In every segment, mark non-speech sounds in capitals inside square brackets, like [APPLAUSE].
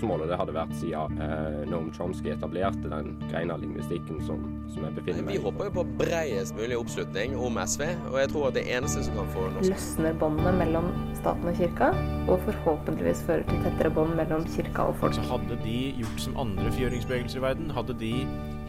Det hovedspørsmålet det hadde vært siden eh, Noam Chomsky etablerte den greina lingvistikken som, som jeg befinner meg i. Vi håper jo på breiest mulig oppslutning om SV, og jeg tror at det eneste som kan få norsk løsner båndene mellom staten og kirka, og forhåpentligvis fører til tettere bånd mellom kirka og folk. Så hadde de gjort som andre fjøringsbevegelser i verden, hadde de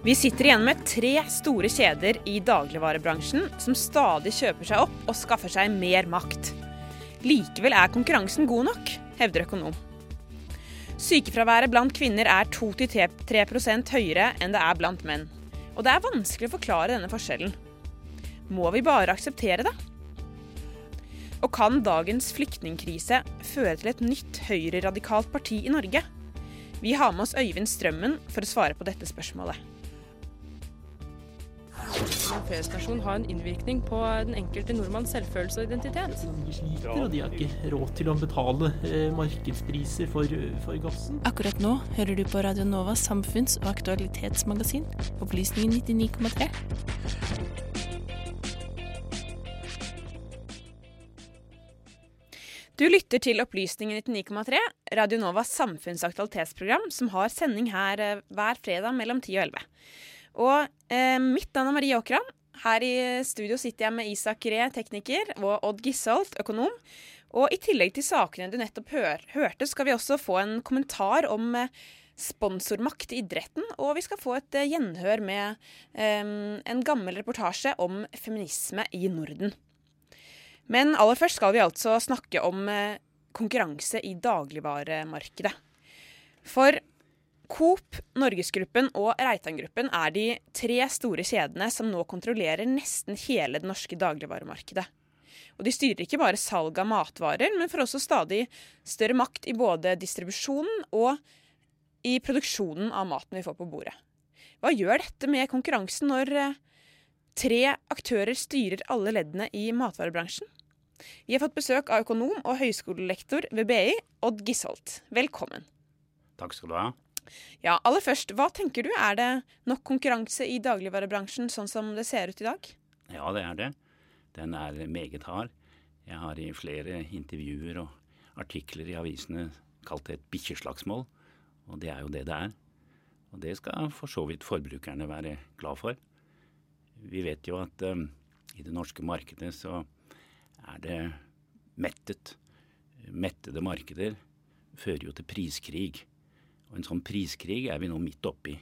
Vi sitter igjen med tre store kjeder i dagligvarebransjen som stadig kjøper seg opp og skaffer seg mer makt. Likevel er konkurransen god nok, hevder økonom. Sykefraværet blant kvinner er 2-3% høyere enn det er blant menn. Og det er vanskelig å forklare denne forskjellen. Må vi bare akseptere det? Og kan dagens flyktningkrise føre til et nytt høyreradikalt parti i Norge? Vi har med oss Øyvind Strømmen for å svare på dette spørsmålet. En feriestasjon har en innvirkning på den enkelte nordmanns selvfølelse og identitet. De sliter, og de har ikke råd til å betale eh, markedspriser for, for gassen. Akkurat nå hører du på Radio Novas samfunns- og aktualitetsmagasin, Opplysningen 99,3. Du lytter til Opplysningen 99,3, Radio Novas samfunnsaktualitetsprogram, som har sending her eh, hver fredag mellom 10 og 11. Og eh, mitt navn er Marie Åkran. Her i studio sitter jeg med Isak Ree, tekniker, og Odd Gisholt, økonom. Og i tillegg til sakene du nettopp hør, hørte, skal vi også få en kommentar om eh, sponsormakt i idretten, og vi skal få et eh, gjenhør med eh, en gammel reportasje om feminisme i Norden. Men aller først skal vi altså snakke om eh, konkurranse i dagligvaremarkedet. For Coop, Norgesgruppen og Reitangruppen er de tre store kjedene som nå kontrollerer nesten hele det norske dagligvaremarkedet. Og de styrer ikke bare salg av matvarer, men får også stadig større makt i både distribusjonen og i produksjonen av maten vi får på bordet. Hva gjør dette med konkurransen når eh, tre aktører styrer alle leddene i matvarebransjen? Vi har fått besøk av økonom og høyskolelektor ved BI, Odd Gisholt. Velkommen. Takk skal du ha. Ja, aller først, Hva tenker du, er det nok konkurranse i dagligvarebransjen sånn som det ser ut i dag? Ja, det er det. Den er meget hard. Jeg har i flere intervjuer og artikler i avisene kalt det et bikkjeslagsmål, og det er jo det det er. Og det skal for så vidt forbrukerne være glad for. Vi vet jo at um, i det norske markedet så er det mettet. Mettede markeder fører jo til priskrig. Og en sånn priskrig er vi nå midt oppi.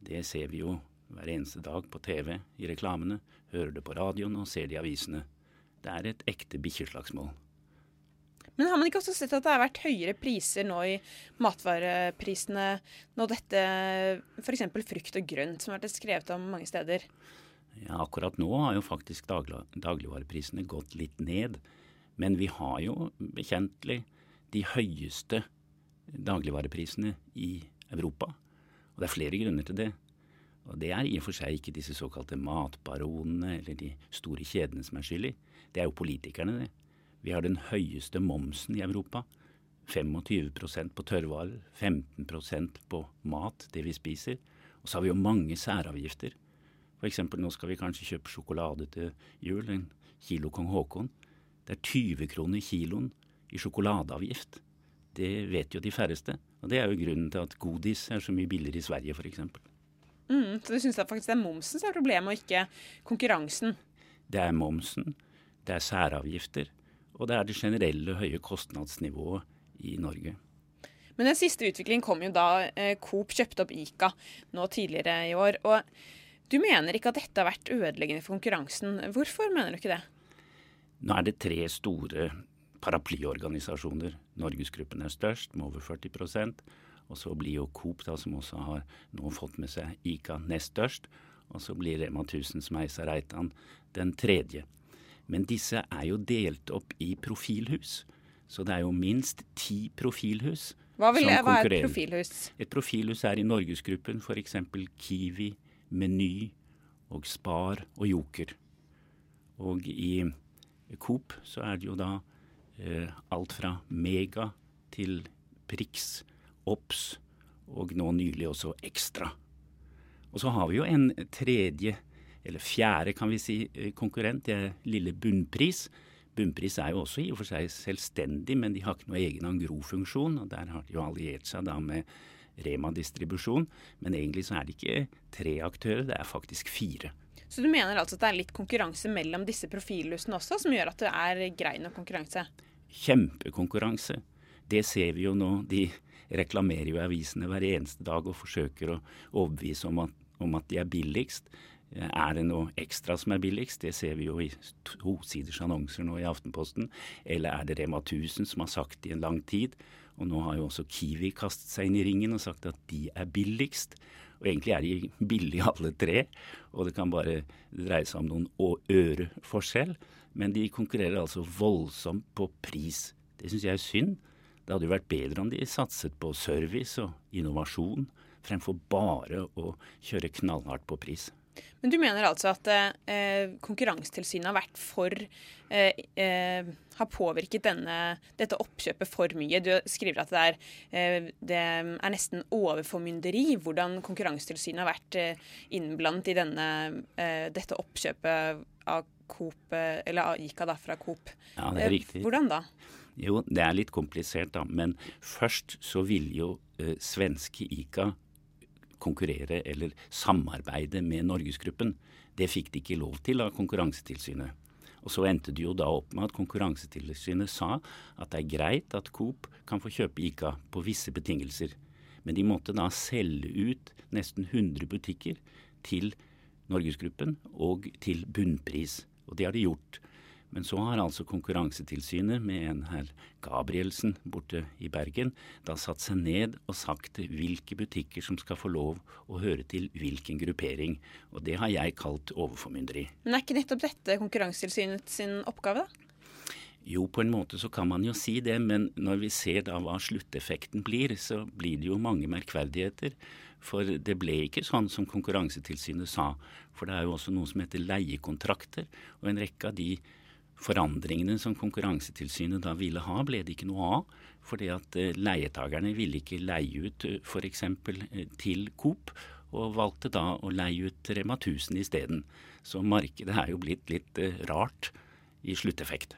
Det ser vi jo hver eneste dag på TV, i reklamene, hører det på radioen og ser det i avisene. Det er et ekte bikkjeslagsmål. Men har man ikke også sett at det har vært høyere priser nå i matvareprisene når dette f.eks. frukt og grønt, som har vært skrevet om mange steder? Ja, akkurat nå har jo faktisk daglig, dagligvareprisene gått litt ned. Men vi har jo bekjentlig de høyeste dagligvareprisene i Europa. Og det er flere grunner til det. Og det er i og for seg ikke disse såkalte matbaronene eller de store kjedene som er skyld i. Det er jo politikerne, det. Vi har den høyeste momsen i Europa. 25% på tørrvarer, 15% på mat, det vi spiser. Og så har vi jo mange særavgifter. F.eks. nå skal vi kanskje kjøpe sjokolade til jul, en kilo kong Haakon. Det er 20 kroner kiloen i sjokoladeavgift. Det vet jo de færreste. Og det er jo grunnen til at godis er så mye billigere i Sverige, f.eks. Mm, så du syns faktisk det er momsen som er problemet, og ikke konkurransen? Det er momsen, det er særavgifter, og det er det generelle høye kostnadsnivået i Norge. Men den siste utviklingen kom jo da eh, Coop kjøpte opp Ica nå tidligere i år. og Du mener ikke at dette har vært ødeleggende for konkurransen. Hvorfor mener du ikke det? Nå er det tre store paraplyorganisasjoner. Norgesgruppen er størst, med over 40% Og så blir jo Coop, da, som også har nå fått med seg ICA, nest størst. Og så blir Rema 1000 Smeisa Reitan den tredje. Men disse er jo delt opp i profilhus. Så det er jo minst ti profilhus hva, vil, som hva er et konkurrerer. profilhus? Et profilhus er i Norgesgruppen f.eks. Kiwi, Meny og Spar og Joker. Og i Coop så er det jo da alt fra Mega til Prix, Obs og nå nylig også Extra. Og så har vi jo en tredje, eller fjerde kan vi si, eh, konkurrent. Det er lille Bunnpris. Bunnpris er jo også i og for seg selvstendig, men de har ikke noe egen Angro-funksjon. og Der har de jo alliert seg da med Rema distribusjon. Men egentlig så er det ikke tre aktører, det er faktisk fire. Så du mener altså at det er litt konkurranse mellom disse profilhusene også, som gjør at det er grei nok konkurranse? Kjempekonkurranse. Det ser vi jo nå. De reklamerer jo avisene hver eneste dag og forsøker å overbevise om at, om at de er billigst. Er det noe ekstra som er billigst? Det ser vi jo i tosiders annonser nå i Aftenposten. Eller er det Rema 1000 som har sagt det i en lang tid? Og nå har jo også Kiwi kastet seg inn i ringen og sagt at de er billigst. Og egentlig er de billige alle tre, og det kan bare dreie seg om noen øre forskjell. Men de konkurrerer altså voldsomt på pris. Det syns jeg er synd. Det hadde jo vært bedre om de satset på service og innovasjon, fremfor bare å kjøre knallhardt på pris. Men du mener altså at eh, Konkurransetilsynet har vært for eh, eh, Har påvirket denne, dette oppkjøpet for mye. Du skriver at det er, eh, det er nesten overformynderi hvordan Konkurransetilsynet har vært eh, innblandet i denne, eh, dette oppkjøpet av Coop, eh, eller av ICA da, fra Coop. Ja, det er Eh, riktig. Hvordan da? Jo, det er litt komplisert, da. Men først så ville jo eh, svenske ICA konkurrere eller samarbeide med Norgesgruppen. Det fikk de ikke lov til av Konkurransetilsynet. Og så endte det jo da opp med at Konkurransetilsynet sa at det er greit at Coop kan få kjøpe ICA på visse betingelser. Men de måtte da selge ut nesten 100 butikker til Norgesgruppen og til bunnpris. Og det har de gjort. Men så har altså Konkurransetilsynet med en herr Gabrielsen borte i Bergen da satt seg ned og sagt hvilke butikker som skal få lov å høre til hvilken gruppering. Og det har jeg kalt overformynderi. Men er ikke nettopp dette Konkurransetilsynet sin oppgave, da? Jo, på en måte så kan man jo si det, men når vi ser da hva slutteffekten blir, så blir det jo mange merkverdigheter. For det ble ikke sånn som Konkurransetilsynet sa. For det er jo også noe som heter leiekontrakter, og en rekke av de forandringene som Konkurransetilsynet da ville ha, ble det ikke noe av. Fordi at leietagerne leietakerne ville ikke leie ut eh, f.eks. Eh, til Coop, og valgte da å leie ut Rema 1000 isteden. Så markedet er jo blitt litt eh, rart i slutteffekt.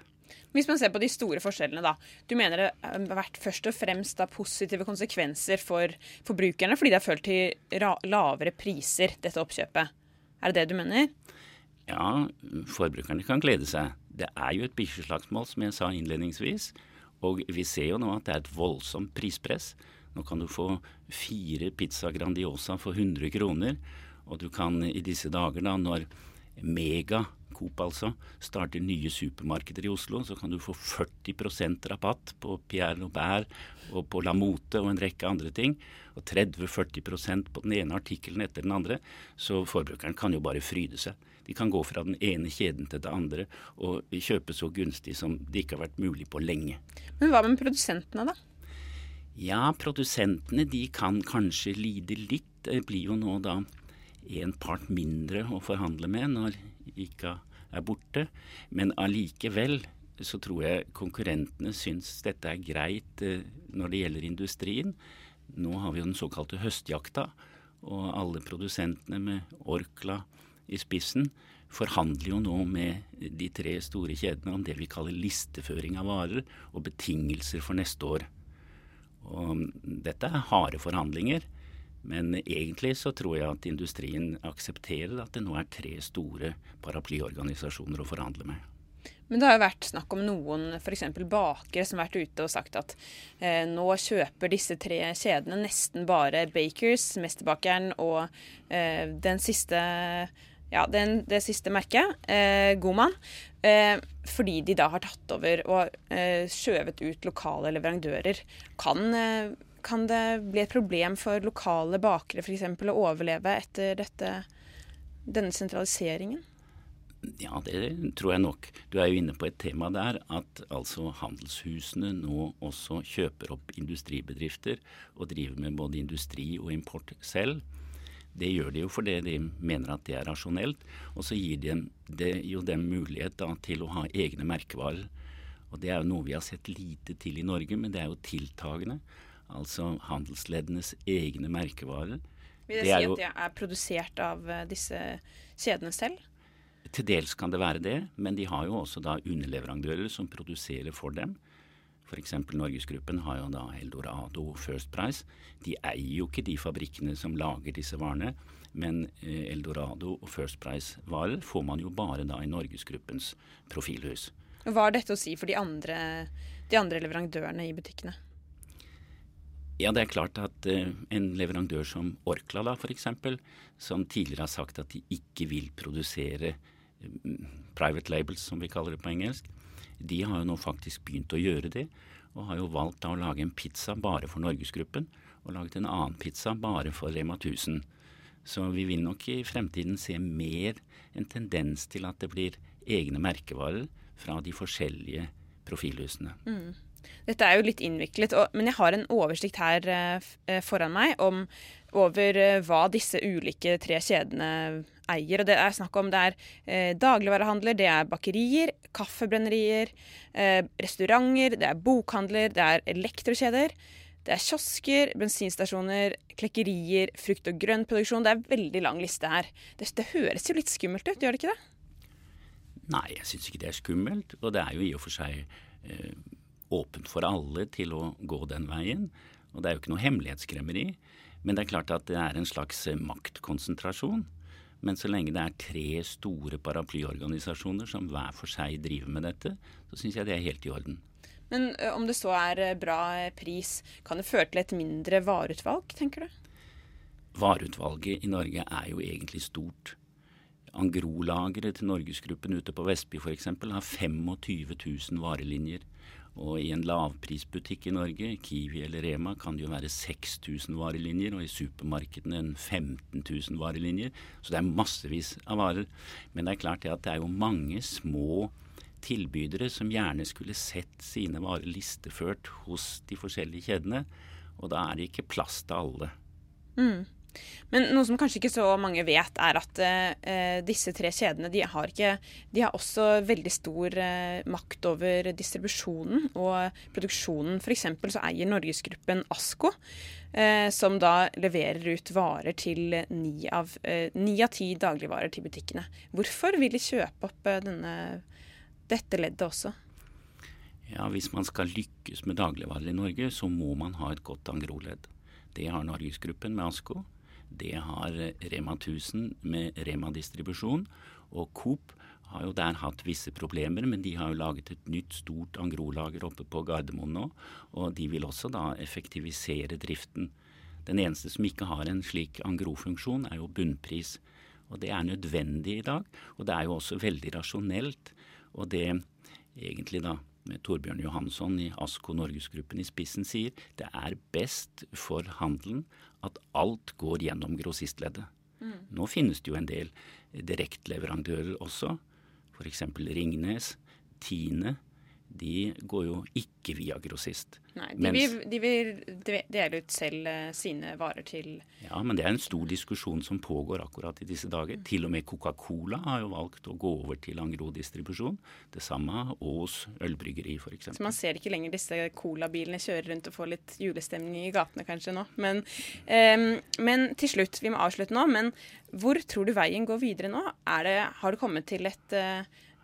Hvis man ser på de store forskjellene, da. Du mener det har vært først og fremst positive konsekvenser for forbrukerne fordi det har ført til lavere priser, dette oppkjøpet. Er det det du mener? Ja, forbrukerne kan glede seg. Det er jo et bikkjeslagsmål, som jeg sa innledningsvis. Og vi ser jo nå at det er et voldsomt prispress. Nå kan du få fire pizza Grandiosa for 100 kroner. Og du kan i disse dager, da, når Mega, Coop altså, starter nye supermarkeder i Oslo, så kan du få 40% rabatt på Pierre Robert og på La Mote og en rekke andre ting. Og 30-40% på den ene artikkelen etter den andre. Så forbrukeren kan jo bare fryde seg. De kan gå fra den ene kjeden til det andre og kjøpe så gunstig som det ikke har vært mulig på lenge. Men hva med produsentene, da? Ja, produsentene de kan kanskje lide litt. Det blir jo nå da en part mindre å forhandle med når ICA er borte. Men allikevel så tror jeg konkurrentene syns dette er greit eh, når det gjelder industrien. Nå har vi jo den såkalte høstjakta, og alle produsentene med Orkla i spissen forhandler jo nå med de tre store kjedene om det vi kaller listeføring av varer og betingelser for neste år. Og dette er harde forhandlinger, men egentlig så tror jeg at industrien aksepterer at det nå er tre store paraplyorganisasjoner å forhandle med. Men det har jo vært snakk om noen f.eks. bakere som har vært ute og sagt at eh, nå kjøper disse tre kjedene nesten bare Bakers, Mesterbakeren og eh, den siste ja, den, det siste merket, eh, Goman, eh, fordi de da har tatt over og eh, skjøvet ut lokale leverandører. Kan, eh, kan det bli et problem for lokale bakere f.eks. å overleve etter dette, denne sentraliseringen? Ja, det tror jeg nok. Du er jo inne på et tema der at altså handelshusene nå også kjøper opp industribedrifter og driver med både industri og import selv. Det gjør de jo fordi de mener at det er rasjonelt. Og så gir de det jo dem mulighet da, til å ha egne merkevarer. Og det er jo noe vi har sett lite til i Norge, men det er jo tiltagende. Altså handelsleddenes egne merkevarer. Vil det, det si jo, at de er produsert av eh, disse kjedene selv? Til dels kan det være det, men de har jo også da underleverandører som produserer for dem. F.eks. Norgesgruppen har jo da Eldorado First Price. De eier jo ikke de fabrikkene som lager disse varene, men eh, Eldorado og First Price-varer får man jo bare da i Norgesgruppens profilhus. Hva har dette å si for de andre, de andre leverandørene i butikkene? Ja, det er klart at uh, en leverandør som Orkla, da f.eks., som tidligere har sagt at de ikke vil produsere uh, private labels, som vi kaller det på engelsk, de har jo nå faktisk begynt å gjøre det. Og har jo valgt da å lage en pizza bare for Norgesgruppen, og laget en annen pizza bare for Rema 1000. Så vi vil nok i fremtiden se mer en tendens til at det blir egne merkevarer fra de forskjellige profilhusene. Mm. Dette er jo litt innviklet, men jeg har en oversikt her eh, eh, foran meg om, over eh, hva disse ulike tre kjedene eier. Og det er snakk om det er eh, dagligvarehandler, det er bakerier, kaffebrennerier, restauranter, det er bokhandler, det er elektrokjeder. Det er kiosker, bensinstasjoner, klekkerier, frukt- og grøntproduksjon. Det er en veldig lang liste her. Det, det høres jo litt skummelt ut, gjør det ikke det? Nei, jeg syns ikke det er skummelt. Og det er jo i og for seg eh, åpent for alle til å gå den veien. Og det er jo ikke noe hemmelighetskremmeri. Men det er klart at det er en slags eh, maktkonsentrasjon. Men så lenge det er tre store paraplyorganisasjoner som hver for seg driver med dette, så syns jeg det er helt i orden. Men om det så er bra pris, kan det føre til et mindre vareutvalg, tenker du? Vareutvalget i Norge er jo egentlig stort. Angro-lageret til Norgesgruppen ute på Vestby f.eks. har 25 000 varelinjer. Og i en lavprisbutikk i Norge, Kiwi eller Rema, kan det jo være 6000 varelinjer, og i supermarkedene en 15 000 varelinjer. Så det er massevis av varer. Men det er klart det at det er jo mange små tilbydere som gjerne skulle sett sine varer listeført hos de forskjellige kjedene. Og da er det ikke plass til alle. Mm. Men noe som kanskje ikke så mange vet, er at eh, disse tre kjedene de har, ikke, de har også veldig stor eh, makt over distribusjonen og produksjonen. F.eks. så eier Norgesgruppen Asko, eh, som da leverer ut varer til ni av, eh, ti dagligvarer til butikkene. Hvorfor vil de kjøpe opp eh, denne, dette leddet også? Ja, Hvis man skal lykkes med dagligvarer i Norge, så må man ha et godt angroledd. Det har Norgesgruppen med Asko. Det har Rema 1000 med Rema-distribusjon. Og Coop har jo der hatt visse problemer, men de har jo laget et nytt stort angrolager oppe på Gardermoen nå. Og de vil også da effektivisere driften. Den eneste som ikke har en slik angrofunksjon, er jo bunnpris. Og det er nødvendig i dag. Og det er jo også veldig rasjonelt. Og det egentlig da med Torbjørn Johansson i ASKO Norgesgruppen i spissen sier det er best for handelen at alt går gjennom grossistleddet. Mm. Nå finnes det jo en del direktleverandører også, f.eks. Ringnes, Tine de går jo ikke via grossist. Nei, de, Mens, vil, de vil dele ut selv uh, sine varer til Ja, men det er en stor diskusjon som pågår akkurat i disse dager. Mm. Til og med Coca-Cola har jo valgt å gå over til Angro-distribusjon. Det samme Aas ølbryggeri f.eks. Så man ser ikke lenger disse colabilene kjøre rundt og få litt julestemning i gatene kanskje nå. Men, um, men til slutt, vi må avslutte nå, men hvor tror du veien går videre nå? Det, har det kommet til et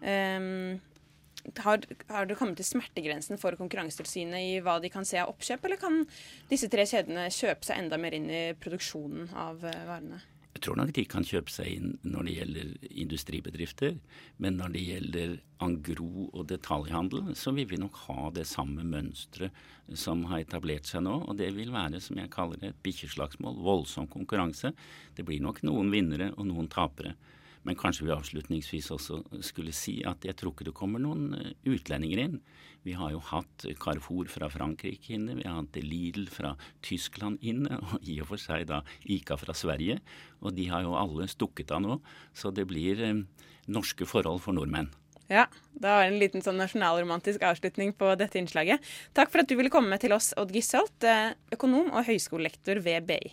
um, har, har det kommet til smertegrensen for Konkurransetilsynet i hva de kan se av oppkjøp, eller kan disse tre kjedene kjøpe seg enda mer inn i produksjonen av eh, varene? Jeg tror nok de kan kjøpe seg inn når det gjelder industribedrifter. Men når det gjelder angro og detaljhandel, så vil vi nok ha det samme mønsteret som har etablert seg nå. Og det vil være, som jeg kaller det, et bikkjeslagsmål. Voldsom konkurranse. Det blir nok noen vinnere og noen tapere. Men kanskje vi avslutningsvis også skulle si at jeg tror ikke det kommer noen eh, utlendinger inn. Vi har jo hatt Carrefour fra Frankrike inne, vi har hatt Lidl fra Tyskland inne, [LAUGHS] og i og for seg da Ica fra Sverige. Og de har jo alle stukket av nå, så det blir eh, norske forhold for nordmenn. Ja, da var det en liten sånn nasjonalromantisk avslutning på dette innslaget. Takk for at du ville komme til oss, Odd Gisholt, eh, økonom og høyskolelektor ved BI.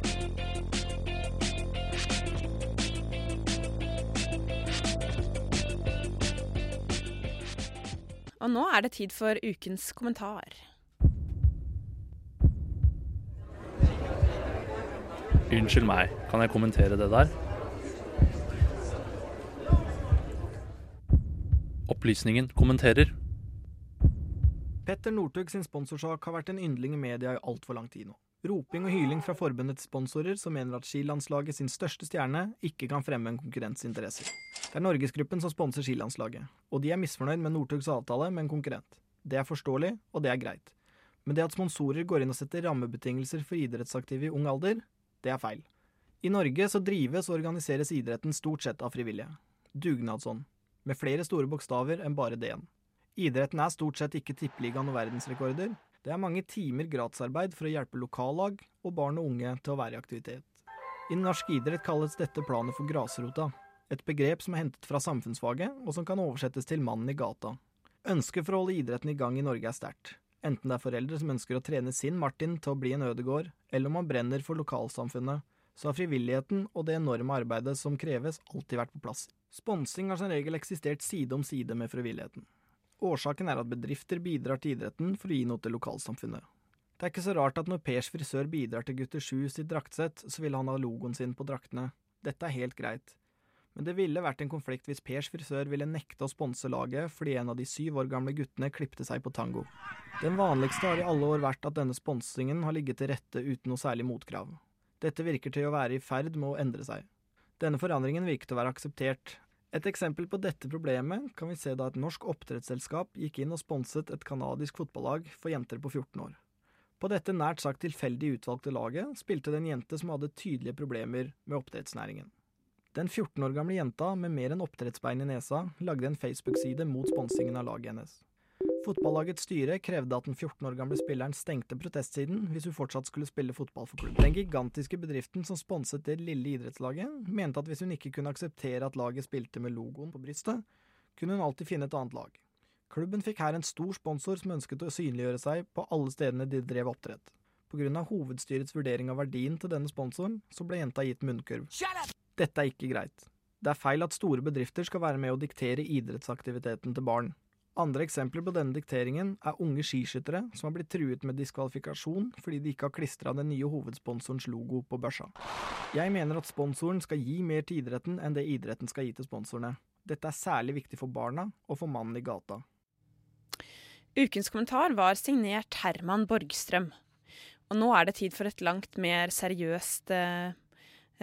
Og nå er det tid for ukens kommentar. Unnskyld meg, kan jeg kommentere det der? Opplysningen kommenterer. Petter Northug sin sponsorsak har vært en yndling i media i altfor lang tid nå. Roping og hyling fra forbundets sponsorer som mener at skilandslaget sin største stjerne ikke kan fremme en konkurrents interesser. Det er Norgesgruppen som sponser skilandslaget, og de er misfornøyd med Northugs avtale med en konkurrent. Det er forståelig, og det er greit. Men det at sponsorer går inn og setter rammebetingelser for idrettsaktive i ung alder, det er feil. I Norge så drives og organiseres idretten stort sett av frivillige. Dugnadsånd. Med flere store bokstaver enn bare D-en. Idretten er stort sett ikke tippeligaen og verdensrekorder, det er mange timer gratisarbeid for å hjelpe lokallag og barn og unge til å være i aktivitet. I norsk idrett kalles dette planet for grasrota, et begrep som er hentet fra samfunnsfaget, og som kan oversettes til mannen i gata. Ønsket for å holde idretten i gang i Norge er sterkt, enten det er foreldre som ønsker å trene sin Martin til å bli en ødegård, eller om han brenner for lokalsamfunnet, så har frivilligheten og det enorme arbeidet som kreves, alltid vært på plass. Sponsing har som regel eksistert side om side med frivilligheten. Årsaken er at bedrifter bidrar til idretten for å gi noe til lokalsamfunnet. Det er ikke så rart at når Pers frisør bidrar til Gutter 7 sitt draktsett, så vil han ha logoen sin på draktene. Dette er helt greit. Men det ville vært en konflikt hvis Pers frisør ville nekte å sponse laget fordi en av de syv år gamle guttene klipte seg på tango. Den vanligste har i alle år vært at denne sponsingen har ligget til rette uten noe særlig motkrav. Dette virker til å være i ferd med å endre seg. Denne forandringen virket å være akseptert, et eksempel på dette problemet kan vi se da et norsk oppdrettsselskap gikk inn og sponset et canadisk fotballag for jenter på 14 år. På dette nært sagt tilfeldig utvalgte laget spilte det en jente som hadde tydelige problemer med oppdrettsnæringen. Den 14 år gamle jenta med mer enn oppdrettsbein i nesa lagde en Facebook-side mot sponsingen av laget hennes. Fotballagets styre krevde at den 14 år gamle spilleren stengte protestsiden hvis hun fortsatt skulle spille fotball for klubben. Den gigantiske bedriften som sponset det lille idrettslaget, mente at hvis hun ikke kunne akseptere at laget spilte med logoen på brystet, kunne hun alltid finne et annet lag. Klubben fikk her en stor sponsor som ønsket å synliggjøre seg på alle stedene de drev oppdrett. På grunn av hovedstyrets vurdering av verdien til denne sponsoren, så ble jenta gitt munnkurv. Dette er ikke greit. Det er feil at store bedrifter skal være med å diktere idrettsaktiviteten til barn. Andre eksempler på denne dikteringen er unge skiskyttere som har blitt truet med diskvalifikasjon fordi de ikke har klistra den nye hovedsponsorens logo på børsa. Jeg mener at sponsoren skal gi mer til idretten enn det idretten skal gi til sponsorene. Dette er særlig viktig for barna og for mannen i gata. Ukens kommentar var signert Herman Borgstrøm. Og nå er det tid for et langt mer seriøst eh,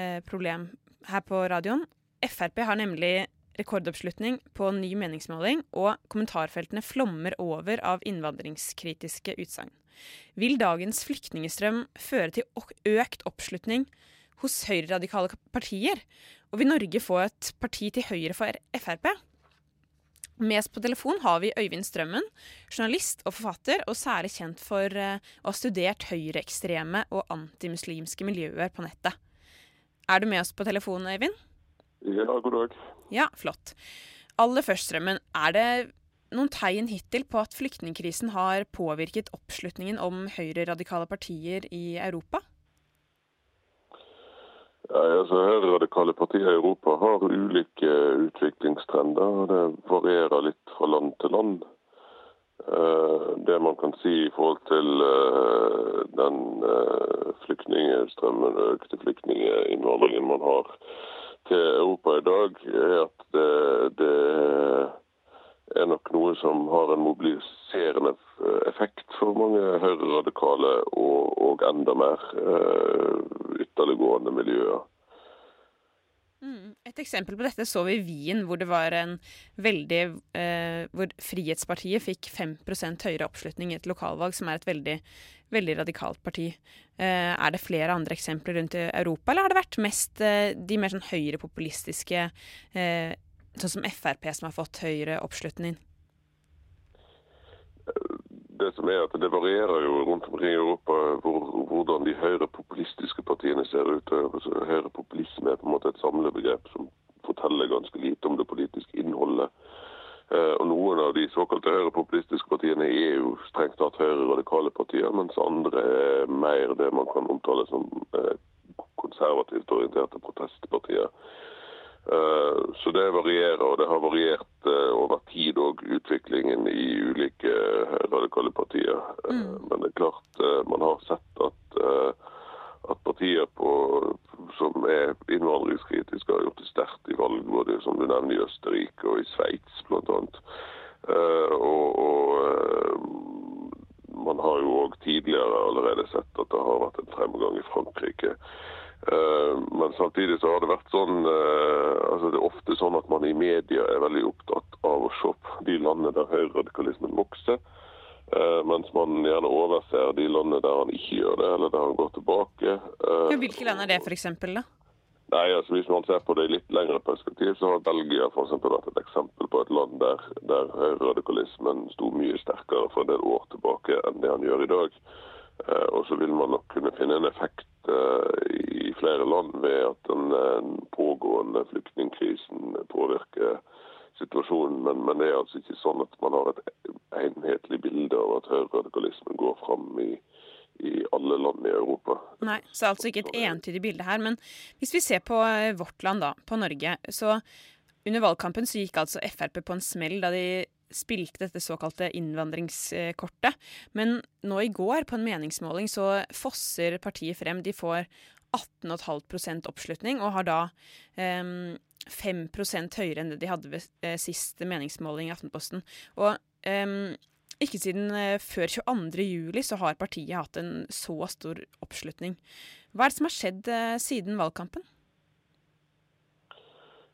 eh problem her på radioen. Frp har nemlig rekordoppslutning på ny meningsmåling, og kommentarfeltene flommer over av innvandringskritiske utsagn. Vil dagens flyktningstrøm føre til økt oppslutning hos høyreradikale partier? Og vil Norge få et parti til høyre for Frp? Med oss på telefon har vi Øyvind Strømmen, journalist og forfatter, og særlig kjent for uh, å ha studert høyreekstreme og antimuslimske miljøer på nettet. Er du med oss på telefonen, Øyvind? Ja, god dag. Ja, flott. Aller først, Strømmen, er det noen tegn hittil på at flyktningkrisen har påvirket oppslutningen om høyreradikale partier i Europa? Ja, altså Høyreradikale partier i Europa har ulike utviklingstrender. Det varierer litt fra land til land. Eh, Det man kan si i forhold til eh, den eh, flyktningstrømmen, økte flyktninginnvandringen man har til Europa i dag, er at det, det er nok noe som har en mobiliserende effekt for mange høyreradikale og, og enda mer eh, ytterliggående miljøer. Mm. Et eksempel på dette så vi i Wien, hvor det var en veldig eh, Hvor Frihetspartiet fikk 5% høyere oppslutning i et lokalvalg, som er et veldig, veldig radikalt parti. Eh, er det flere andre eksempler rundt i Europa, eller har det vært mest eh, de mer sånn høyrepopulistiske, eh, sånn som Frp, som har fått høyere oppslutning? det som er at det varierer jo rundt omkring i Europa hvor, hvordan de høyrepopulistiske partiene ser ut. Høyrepopulisme er på en måte et samlebegrep som forteller ganske lite om det politiske innholdet. Eh, og Noen av de såkalte høyrepopulistiske partiene er jo strengt tatt høyre radikale partier, mens andre er mer det man kan omtale som eh, konservativt orienterte protestpartier. Eh, Så det varierer, og det har variert over tid òg, utviklingen i ulike radikale partier. Eh, Men det er klart man har sett at, at partier på, som er innvandringskritiske, har gjort det sterkt i valg, både som du nevner i Østerrike og i Sveits bl.a. Og, og eh, man har jo òg tidligere allerede sett at det har vært en fremgang i Frankrike. Eh, Men samtidig så har det vært sånn eh, altså Det er ofte sånn at man i media er veldig opptatt av å se på de landene der høyreradikalismen vokser. Eh, Mens man gjerne overser de landene der han ikke gjør det, eller der han går tilbake. Eh, Ja, hvilke land er det, da? Nei, altså Hvis man ser på det i litt lengre perspektiv, så har Belgia for vært et eksempel på et land der, der høyreradikalismen sto mye sterkere for en del år tilbake enn det han gjør i dag. Eh, og så vil man nok kunne finne en effekt eh, i flere land ved at den, eh, den pågående flyktningkrisen påvirker situasjonen. Men, men det er altså ikke sånn at man har et enhetlig bilde av at høyreradikalismen går fram i, i alle land i Europa. Nei, så altså ikke et entydig bilde her. Men hvis vi ser på eh, vårt land, da, på Norge, så under valgkampen så gikk altså Frp på en smell da de spilte dette såkalte innvandringskortet. Men nå i går, på en meningsmåling, så fosser partiet frem. De får 18,5% oppslutning, og har da um, 5 høyere enn det de hadde ved uh, siste meningsmåling i Aftenposten. Og um, ikke siden uh, før 22. juli så har partiet hatt en så stor oppslutning. Hva er det som har skjedd uh, siden valgkampen?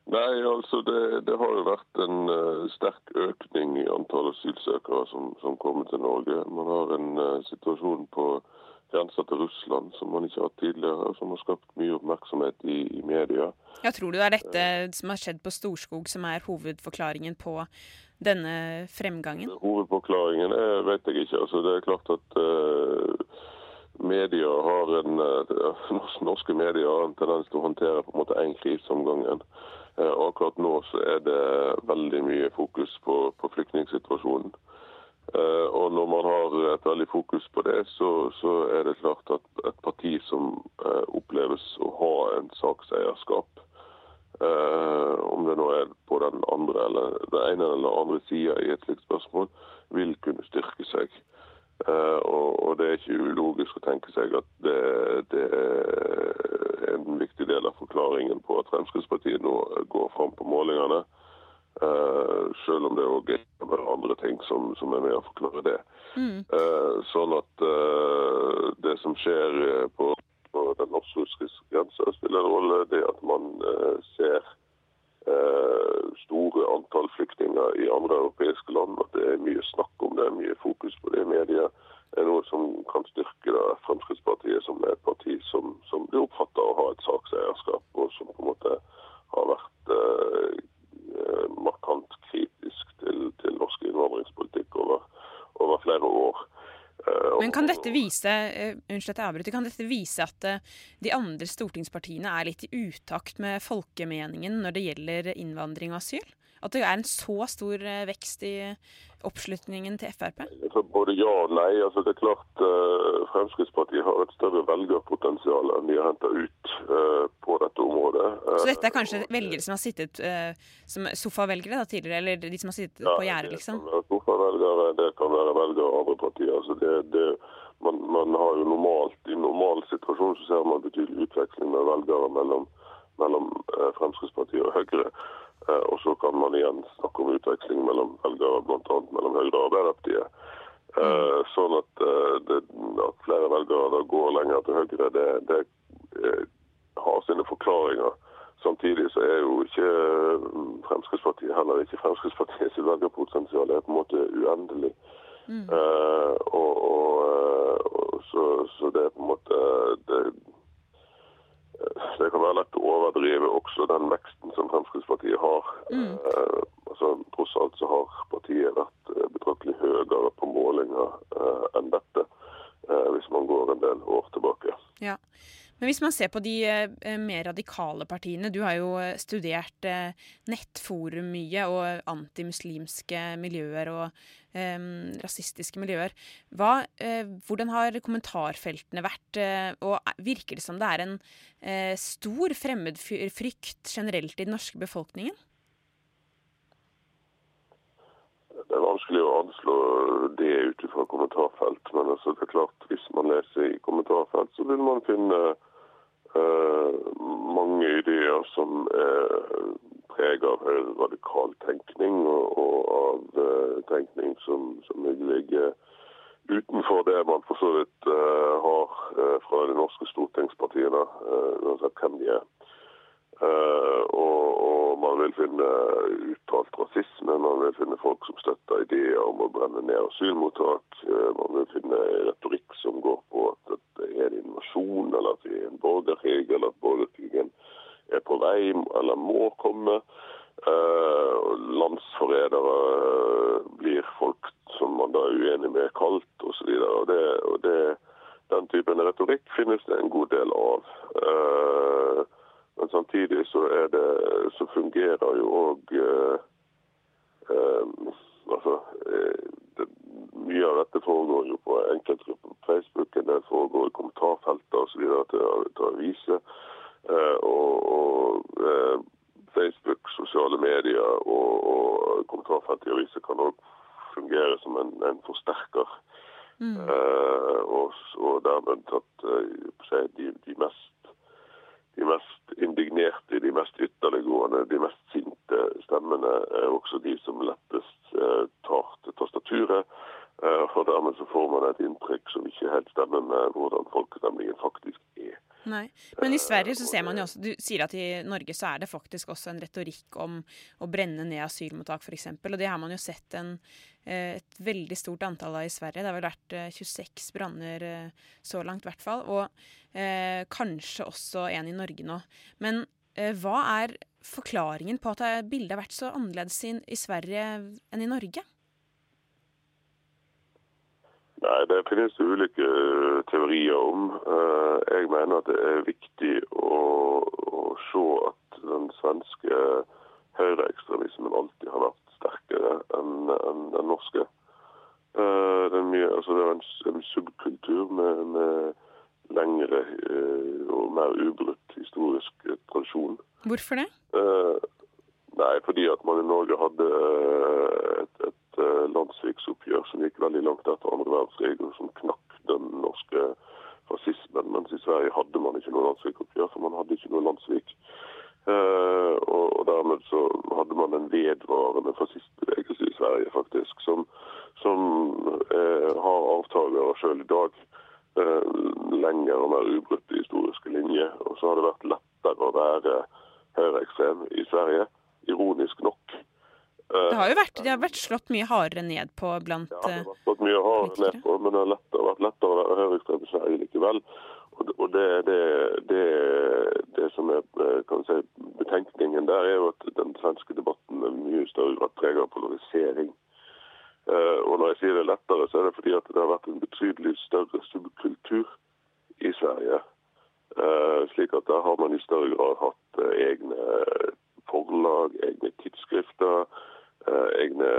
Nei, altså det, det har jo vært en uh, sterk økning i antall asylsøkere som, som kommer til Norge. Man har en uh, situasjon på grensa til Russland som man ikke har hatt tidligere, og som har skapt mye oppmerksomhet i, i media. Ja, tror du det er dette som har skjedd på Storskog som er hovedforklaringen på denne fremgangen? Hovedforklaringen er, vet jeg ikke. Altså, det er klart at uh, media har en, [LAUGHS] uh, norske medier har en tendens til å håndtere på en måte én krise om gangen. Uh, akkurat nå så er det veldig mye fokus på, på flyktningsituasjonen. Eh, og når man har et veldig fokus på det, så, så er det klart at et parti som eh, oppleves å ha en sakseierskap, eh, om det nå er på den andre eller den ene eller andre sida i et slikt spørsmål, vil kunne styrke seg. Og, og det er ikke ulogisk å tenke seg at det, det er en viktig del av forklaringen på at Fremskrittspartiet nå går fram på målingene. Eh, selv om det òg er andre ting som, som er med å forklare det. Eh, sånn at uh, det som skjer på, på den norsk-russiske grensa, spiller en rolle. Det at man ser store antall flyktninger i andre europeiske land, at det er mye snakk om det, mye fokus på det i media, er noe som kan styrke da, Fremskrittspartiet som er et parti som, som blir oppfatta å ha et sakseierskap, og som på en måte har vært markant kritisk til, til norsk innvandringspolitikk over, over flere år. Eh, Men kan dette vise eh, unnskyld at jeg avbryter, kan dette vise at eh, de andre stortingspartiene er litt i utakt med folkemeningen når det gjelder innvandring og asyl? At det er en så stor eh, vekst i oppslutningen til Frp? Både ja og nei. Altså, det er klart uh, Fremskrittspartiet har et større velgerpotensial enn de har henta ut uh, på dette området. Så dette er kanskje velgere som har sittet som sofavelgere da, tidligere, eller de som har sittet ja, på gjerdet, liksom? Det kan være sofavelgere, det kan være velgere av andre partier. Altså, det, det, man, man, har jo normalt, I normal situasjon så ser man betydelig utveksling med velgere mellom, mellom Fremskrittspartiet og Høyre. Eh, og så kan man igjen snakke om utveksling mellom velgere, bl.a. mellom Høyre og Arbeiderpartiet. Uh, sånn at, uh, det, at, flere velgere går lenger til Høyre, det, det uh, har sine forklaringer. Samtidig så er jo ikke Fremskrittspartiet heller ikke Fremskrittspartiets velgerpotensial er på en måte uendelig. Mm. Og, og, og så, så, det er på en måte det, det kan være lett å overdrive også den veksten som Fremskrittspartiet har. Mm. Eh, altså, tross alt så har partiet vært eh, betraktelig høyere på målinger eh, enn dette, eh, hvis man går en del år tilbake. Ja. Men hvis man ser på de eh, mer radikale partiene Du har jo eh, studert nettforum mye, og antimuslimske miljøer og eh, rasistiske miljøer. Hva, eh, hvordan har kommentarfeltene vært, eh, og virker det som det er en stor fremmedfrykt generelt i den norske befolkningen? Det er vanskelig å anslå det ut fra kommentarfelt. Men altså, det er klart, hvis man leser i kommentarfelt, så vil man finne uh, mange ideer som er preget av radikal tenkning, og, av uh, tenkning som, som ligger utenfor det man for så vidt uh, har fra de norske stortingspartiene, uansett hvem de er. Og, man vil finne uttalt rasisme, man vil finne folk som støtter ideer om å brenne ned asylmottak. Man vil finne retorikk som går på at det er en invasjon, eller at det er en borgerkrig, eller at borgerkrigen er på vei eller må komme. Landsforrædere blir folk som man da er uenig med, kalt osv. Og, det, og det, den typen retorikk finnes det en god del av. Men samtidig så, det, så fungerer jo òg eh, eh, altså, eh, det, Mye av dette foregår jo på enkeltgrupper på Facebook, det foregår i kommentarfelter osv. til, til aviser. Eh, og, og eh, Facebook, sosiale medier og, og kommentarfelt i aviser kan òg fungere som en, en forsterker. Mm. Eh, og, og dermed at de, de mest de mest indignerte, de mest ytterliggående, de mest sinte stemmene er også de som lettest eh, tar til tastaturet. Eh, for dermed så får man et inntrykk som ikke helt stemmer med hvordan folkestemningen faktisk er. Nei, Men i Sverige så ser man jo også Du sier at i Norge så er det faktisk også en retorikk om å brenne ned asylmottak, f.eks. Og det har man jo sett en, eh, et veldig stort antall av i Sverige. Det har vel vært 26 branner så langt, i hvert fall. Og eh, kanskje også en i Norge nå. Men eh, hva er forklaringen på at bildet har vært så annerledes i, Sverige enn i Norge? Nei, Det finnes ulike eh, teorier om. Eh, jeg mener at det er viktig å, å se at den svenske høyreekstremismen alltid har vært sterkere enn en den norske. Eh, det er, mye, altså det er en, en subkultur med, med lengre og mer ubrutt historisk tradisjon. Hvorfor det? Nei, fordi at man i Norge hadde et, et Eh, landssviksoppgjør som gikk veldig langt etter andre verdenskrig, og som knakk den norske fascismen. Mens i Sverige hadde man ikke noe landssvikoppgjør, for man hadde ikke noe landssvik. Uh, og, og, dermed så hadde man en vedvarende fascistbevegelse i Sverige, faktisk, som, som uh, har avtakere sjøl i dag. Uh, lenger og mer ubrutte historiske linjer. Og så har det vært lettere å være høyreekstrem i Sverige, ironisk nok. Det har jo vært, det har vært slått mye hardere ned på blant Ja, det har vært slått mye hardere ned på, men det har lettere, vært lettere å være høyreekstrem i Sverige likevel. Og det, det, det, det, som er eh, kan si, betenkningen der, er jo at den svenske debatten er mye større grad preget av polarisering. Uh, og når jeg sier det lettere, så er det fordi at det har vært en betydelig større subkultur i Sverige. Uh, slik at der har man i større grad hatt uh, egne forlag, egne tidsskrifter, eh, egne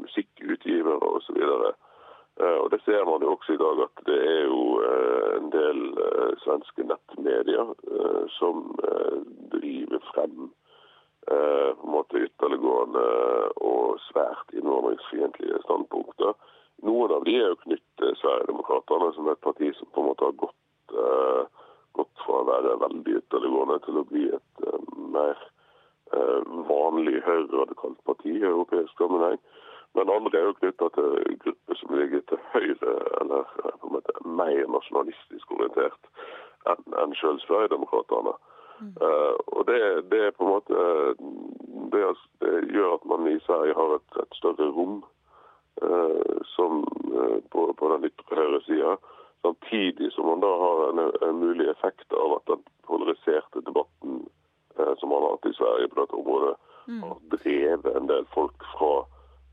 musikkutgivere osv. Og Det ser man jo også i dag, at det er jo en del svenske nettmedier som driver frem på en måte ytterliggående og svært innvandringsfiendtlige standpunkter. Noen av de er jo knyttet til Sverigedemokraterna, som er et parti som på en måte har gått, gått fra å være veldig ytterliggående til å bli et mer vanlig høyreradikalt parti i europeisk sammenheng. Men andre er jo knytta til grupper som ligger til høyre, eller eh, på en måte mer nasjonalistisk orientert enn en sjøl Sverigedemokraterna. Uh, og det, det, er på en måte det, det, gjør at man i Sverige har et, et større rom uh, som uh, på, på, den litt høyre sida. Samtidig som man da har en, en, mulig effekt av at den polariserte debatten som man har hatt i Sverige på dette området, mm. har drevet en del folk fra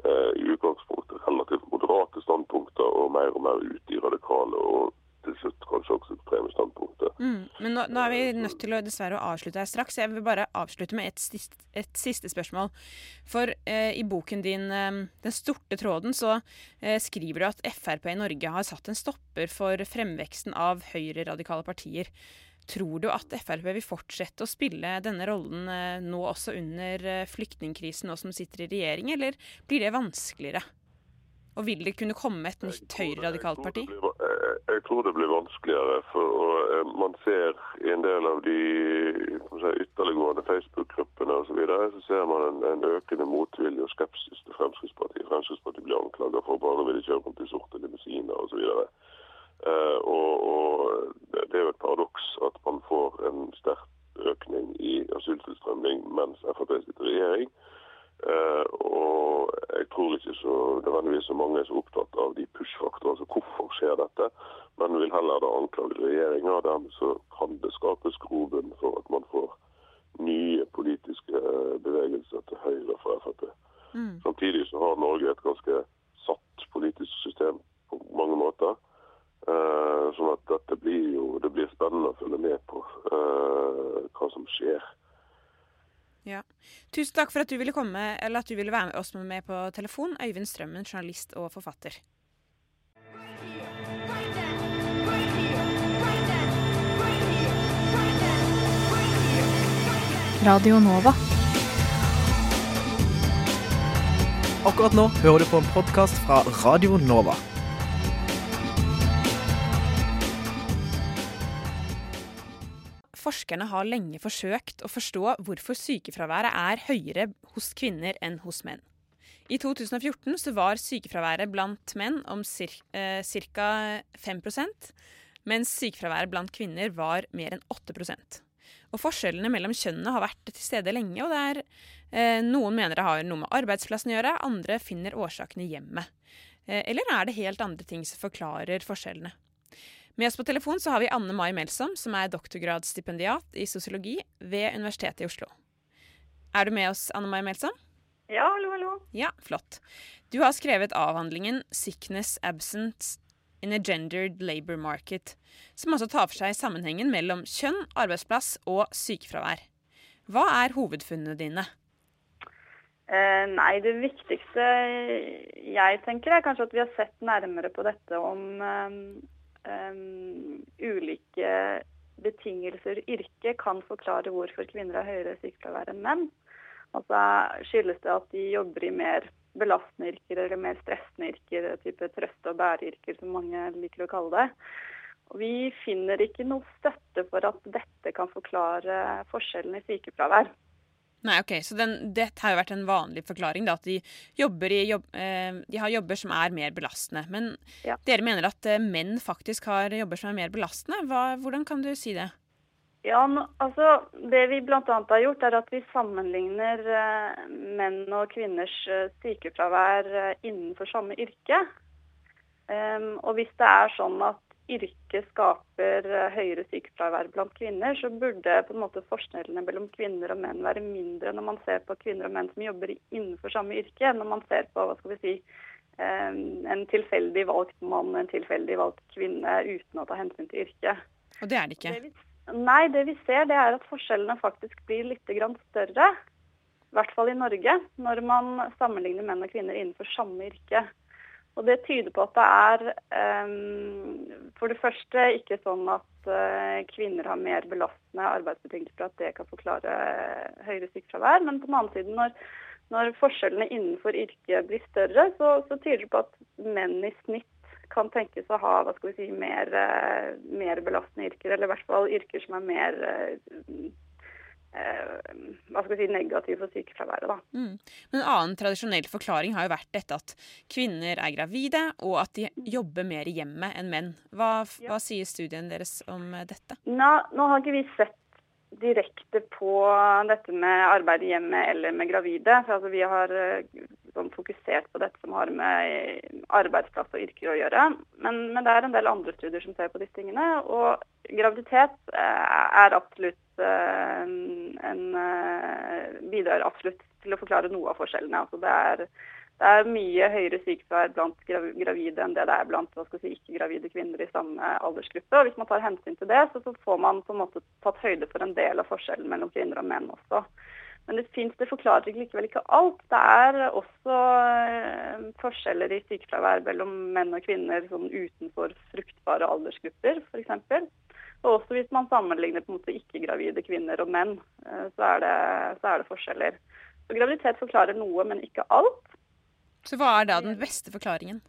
Eh, i utgangspunktet relativt moderate standpunkter og mer og mer ut i radikale og til slutt kanskje også ekstreme standpunkter. Mm, men nå, nå, er vi nødt til å dessverre å avslutte her straks. Jeg vil bare avslutte med et, siste, et siste spørsmål. For eh, i boken din eh, 'Den storte tråden' så eh, skriver du at Frp i Norge har satt en stopper for fremveksten av høyreradikale partier. Tror du at Frp vil fortsette å spille denne rollen eh, nå også under eh, flyktningkrisen, nå som sitter i regjering, eller blir det vanskeligere? Og vil det kunne komme et nytt høyreradikalt parti? Jeg tror det blir vanskeligere. for Man ser i en del av de si, ytterliggående Facebook-gruppene osv. Så, videre, så ser man en, en, økende motvilje og skepsis til Fremskrittspartiet. Fremskrittspartiet blir anklaget for bare å ville kjøre rundt i sorte limousiner osv. Eh, og, og det er jo et paradoks at man får en sterk økning i asyltilstrømning mens Frp sitter i regjering. Uh, og jeg tror ikke så nødvendigvis så mange er så opptatt av de push-faktorene. Altså hvorfor skjer dette? Men vil heller da anklage regjeringa. Dermed så kan det skapes grobunn for at man får nye politiske bevegelser til høyre for Frp. Mm. Samtidig så har Norge et ganske satt politisk system på mange måter. Uh, sånn at dette blir jo det blir spennende å følge med på uh, hva som skjer. Ja. Tusen takk for at du ville komme, eller at du ville være med oss med på telefon. Øyvind Strømmen, journalist og forfatter. Radio Nova. Akkurat nå hører du på en podkast fra Radio Nova. Forskerne har lenge forsøkt å forstå hvorfor sykefraværet er høyere hos kvinner enn hos menn. I 2014 så var sykefraværet blant menn om eh, ca. 5% mens sykefraværet blant kvinner var mer enn 8% Og Forskjellene mellom kjønnene har vært til stede lenge, og det er, eh, noen mener det har noe med arbeidsplassen å gjøre, andre finner årsakene i hjemmet. Eh, eller er det helt andre ting som forklarer forskjellene? Med oss på telefon så har vi Anne Mai Melsom, som er doktorgradsstipendiat i sosiologi ved Universitetet i Oslo. Er du med oss, Anne Mai Melsom? Ja, hallo, hallo. Ja, flott. Du har skrevet avhandlingen 'Sickness Absence in a Gendered Labour Market', som også tar for seg sammenhengen mellom kjønn, arbeidsplass og sykefravær. Hva er hovedfunnene dine? Eh, nei, det viktigste jeg tenker er kanskje at vi har sett nærmere på dette om eh, um, ulike betingelser i yrket kan forklare hvorfor kvinner har høyere sykefravær enn menn. Altså skyldes det at de jobber i mer belastende yrker eller mer stressende yrker, type trøst- og bæreyrker som mange liker å kalle det. Og vi finner ikke noe støtte for at dette kan forklare forskjellen i sykefravær. Nei, ok, Så den, dette har jo vært en vanlig forklaring, da, at de, jobber jobb, eh, de har jobber som er mer belastende. Men ja. dere mener at eh, menn faktisk har jobber som er mer belastende. Hva, hvordan kan du si det? Ja, altså Det vi bl.a. har gjort, er at vi sammenligner eh, menn og kvinners eh, sykefravær eh, innenfor samme yrke. Um, og hvis det er sånn at yrket skaper eh, høyere sykefravær blant kvinner, så burde på en måte forskjellene mellom kvinner og menn være mindre når man ser på kvinner og menn som jobber innenfor samme yrke, enn når man ser på hva skal vi si, en tilfeldig valgt mann og en tilfeldig valgt kvinne uten å ta hensyn til yrket. Og det er det ikke? Det vi, nei, det vi ser det er at forskjellene faktisk blir litt større. i hvert fall i Norge, når man sammenligner menn og kvinner innenfor samme yrke. Og Det tyder på at det er um, for det første ikke sånn at uh, kvinner har mer belastende arbeidsbetingelser for at det kan forklare høyere sykefravær. Men på den annen side, når, når forskjellene innenfor yrket blir større, så, så, tyder det på at menn i snitt kan tenkes å ha hva skal vi si, mer, uh, mer belastende yrker, eller i hvert fall yrker som er mer Eh, hva skal vi si, negativ for sykefraværet. Da. Mm. Men En annen tradisjonell forklaring har jo vært dette at kvinner er gravide, og at de jobber mer i hjemmet enn menn. Hva, ja. hva sier studien deres om eh, dette? Nå, nå, har ikke vi sett direkte på dette med arbeid i hjemmet eller med gravide. For altså, vi har eh, sånn, fokusert på dette som har med arbeidsplass og yrker å gjøre. Men, men, det er en del andre studier som ser på disse tingene. Og graviditet er absolutt en, en, eh, bidrar absolutt til å forklare noe av forskjellene. Altså det, er, det, er, mye høyere sykefravær blant gravide enn det det er blant si, ikke-gravide kvinner i samme aldersgruppe. Og Hvis man tar hensyn til det, så, så, får man på en måte tatt høyde for en del av forskjellen mellom kvinner og menn også. Men det, finnes, det forklarer likevel ikke alt. Det er også eh, forskjeller i sykefravær mellom menn og kvinner sånn utenfor fruktbare aldersgrupper, f.eks. Og også hvis man sammenligner på en måte ikke-gravide kvinner og menn, eh, så er, det, så er, det, forskjeller. Så graviditet forklarer noe, men ikke alt. Så hva er da den beste forklaringen?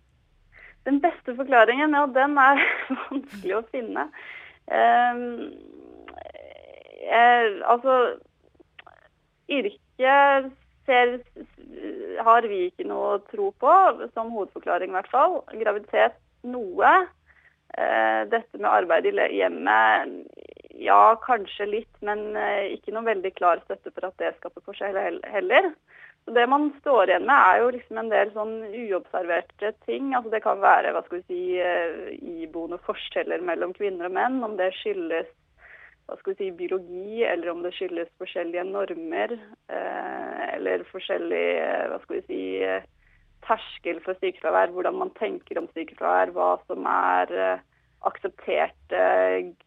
Den beste forklaringen, ja, den er [LAUGHS] vanskelig å finne. Um, jeg, altså Yrket ser, har vi ikke noe tro på, som hovedforklaring i hvert fall. Graviditet noe. Eh, dette med arbeid i hjemmet, ja kanskje litt, men eh, ikke noe veldig klar støtte for at det skaper forskjell heller. Så det man står igjen med, er jo liksom en del sånn uobserverte ting. Altså det kan være hva skal vi si, eh, iboende forskjeller mellom kvinner og menn. Om det skyldes hva skal vi si, biologi, eller om det skyldes forskjellige normer. eller forskjellig hva skal vi si, terskel for sykefravær, hvordan man tenker om sykefravær, hva som er eh, aksepterte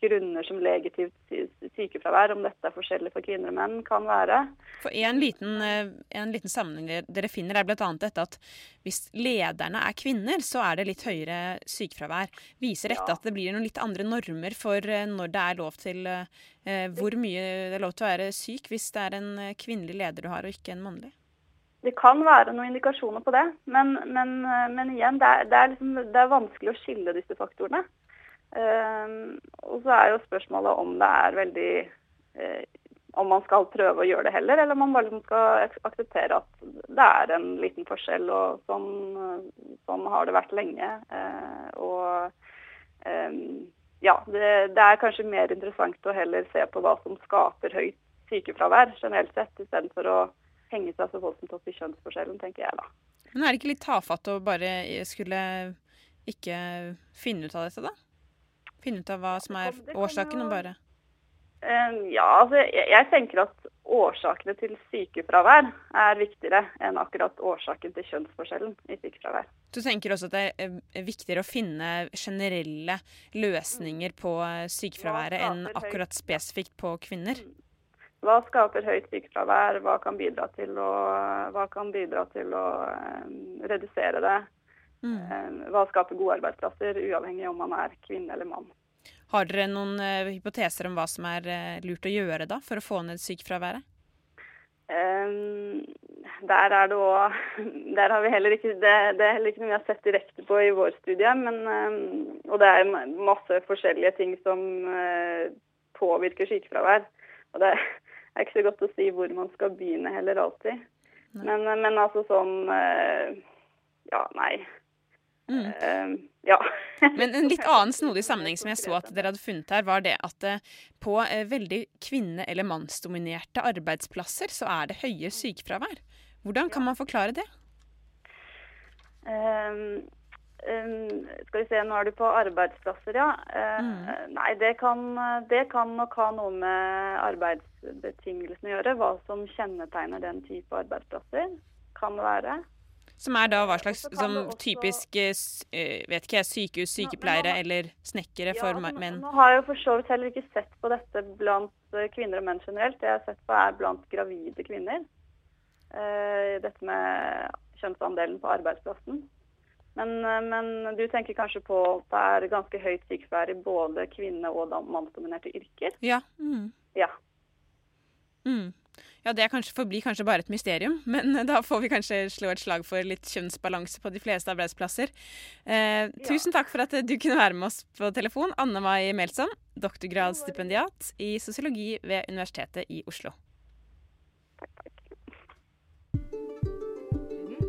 grunner som legitimt sykefravær, om dette er forskjellig for kvinner og menn, kan være. For En liten, eh, en liten sammenheng dere finner, er bl.a. dette at hvis lederne er kvinner, så er det litt høyere sykefravær. Viser dette ja. at det blir noen litt andre normer for eh, når det er lov til hvor mye det er lov til å være syk, hvis det er en kvinnelig leder du har, og ikke en mannlig? Det kan være noen indikasjoner på det, men, men, men igjen, det er, det, er liksom, det er, vanskelig å skille disse faktorene. Uh, og så er jo spørsmålet om det er veldig uh, Om man skal prøve å gjøre det heller, eller om man bare skal akseptere at det er en liten forskjell, og sånn, sånn har det vært lenge. Eh, og eh, ja, det, det, er kanskje mer interessant å heller se på hva som skaper høyt sykefravær generelt sett, istedenfor å henge seg så voldsomt opp i kjønnsforskjellen, tenker jeg da. Men er det ikke litt tafatt å bare skulle ikke finne ut av dette, da? Finne ut av hva som er årsaken, og bare ehm, Ja, altså jeg, tenker at årsakene til sykefravær er viktigere enn akkurat årsaken til kjønnsforskjellen i sykefravær. Du tenker også at det er viktigere å finne generelle løsninger på sykefraværet enn akkurat spesifikt på kvinner? Hva skaper høyt sykefravær? Hva kan bidra til å, bidra til å redusere det? Mm. Um, hva skaper gode arbeidsplasser, uavhengig om man er kvinne eller mann? Har dere noen uh, hypoteser om hva som er uh, lurt å gjøre da, for å få ned sykefraværet? Um, der er det òg [LAUGHS] Der har vi heller ikke det, det, er heller ikke noe vi har sett direkte på i vår studie. Men, um, og det er masse forskjellige ting som uh, påvirker sykefravær. Og det, [LAUGHS] er ikke så godt å si hvor man skal begynne heller alltid. Men, men, altså sånn Ja, nei. Mm. Uh, ja. [LAUGHS] men en litt annen snodig sammenheng som jeg så at dere hadde funnet her, var det at på veldig kvinne- eller mannsdominerte arbeidsplasser så er det høye sykefravær. Hvordan kan man forklare det? Um, Um, skal vi se, nå er du på arbeidsplasser, ja. Mm. Nei, det kan, det kan, nok ha noe med arbeidsbetingelsene å gjøre. Hva som kjennetegner den type arbeidsplasser, kan det være. Som er da hva slags typisk uh, vet ikke jeg, sykehus, sykepleiere nå, nå, eller snekkere ja, for altså, menn? Nå har jeg jo for så vidt heller ikke sett på dette blant kvinner og menn generelt. Det jeg har sett på er blant gravide kvinner. eh, dette med kjønnsandelen på arbeidsplassen. Men, eh, men, du tenker kanskje på at det er ganske høyt sykefravær i både kvinne- og mannsdominerte yrker? Ja. Mm. Ja. Mm. Ja, det kanskje, forblir kanskje bare et mysterium, [LAUGHS] men da får vi kanskje slå et slag for litt kjønnsbalanse på de fleste arbeidsplasser. Eh, tusen takk for at du kunne være med oss på telefon, Anne Mai Melsom, doktorgradsstipendiat i sosiologi ved Universitetet i Oslo.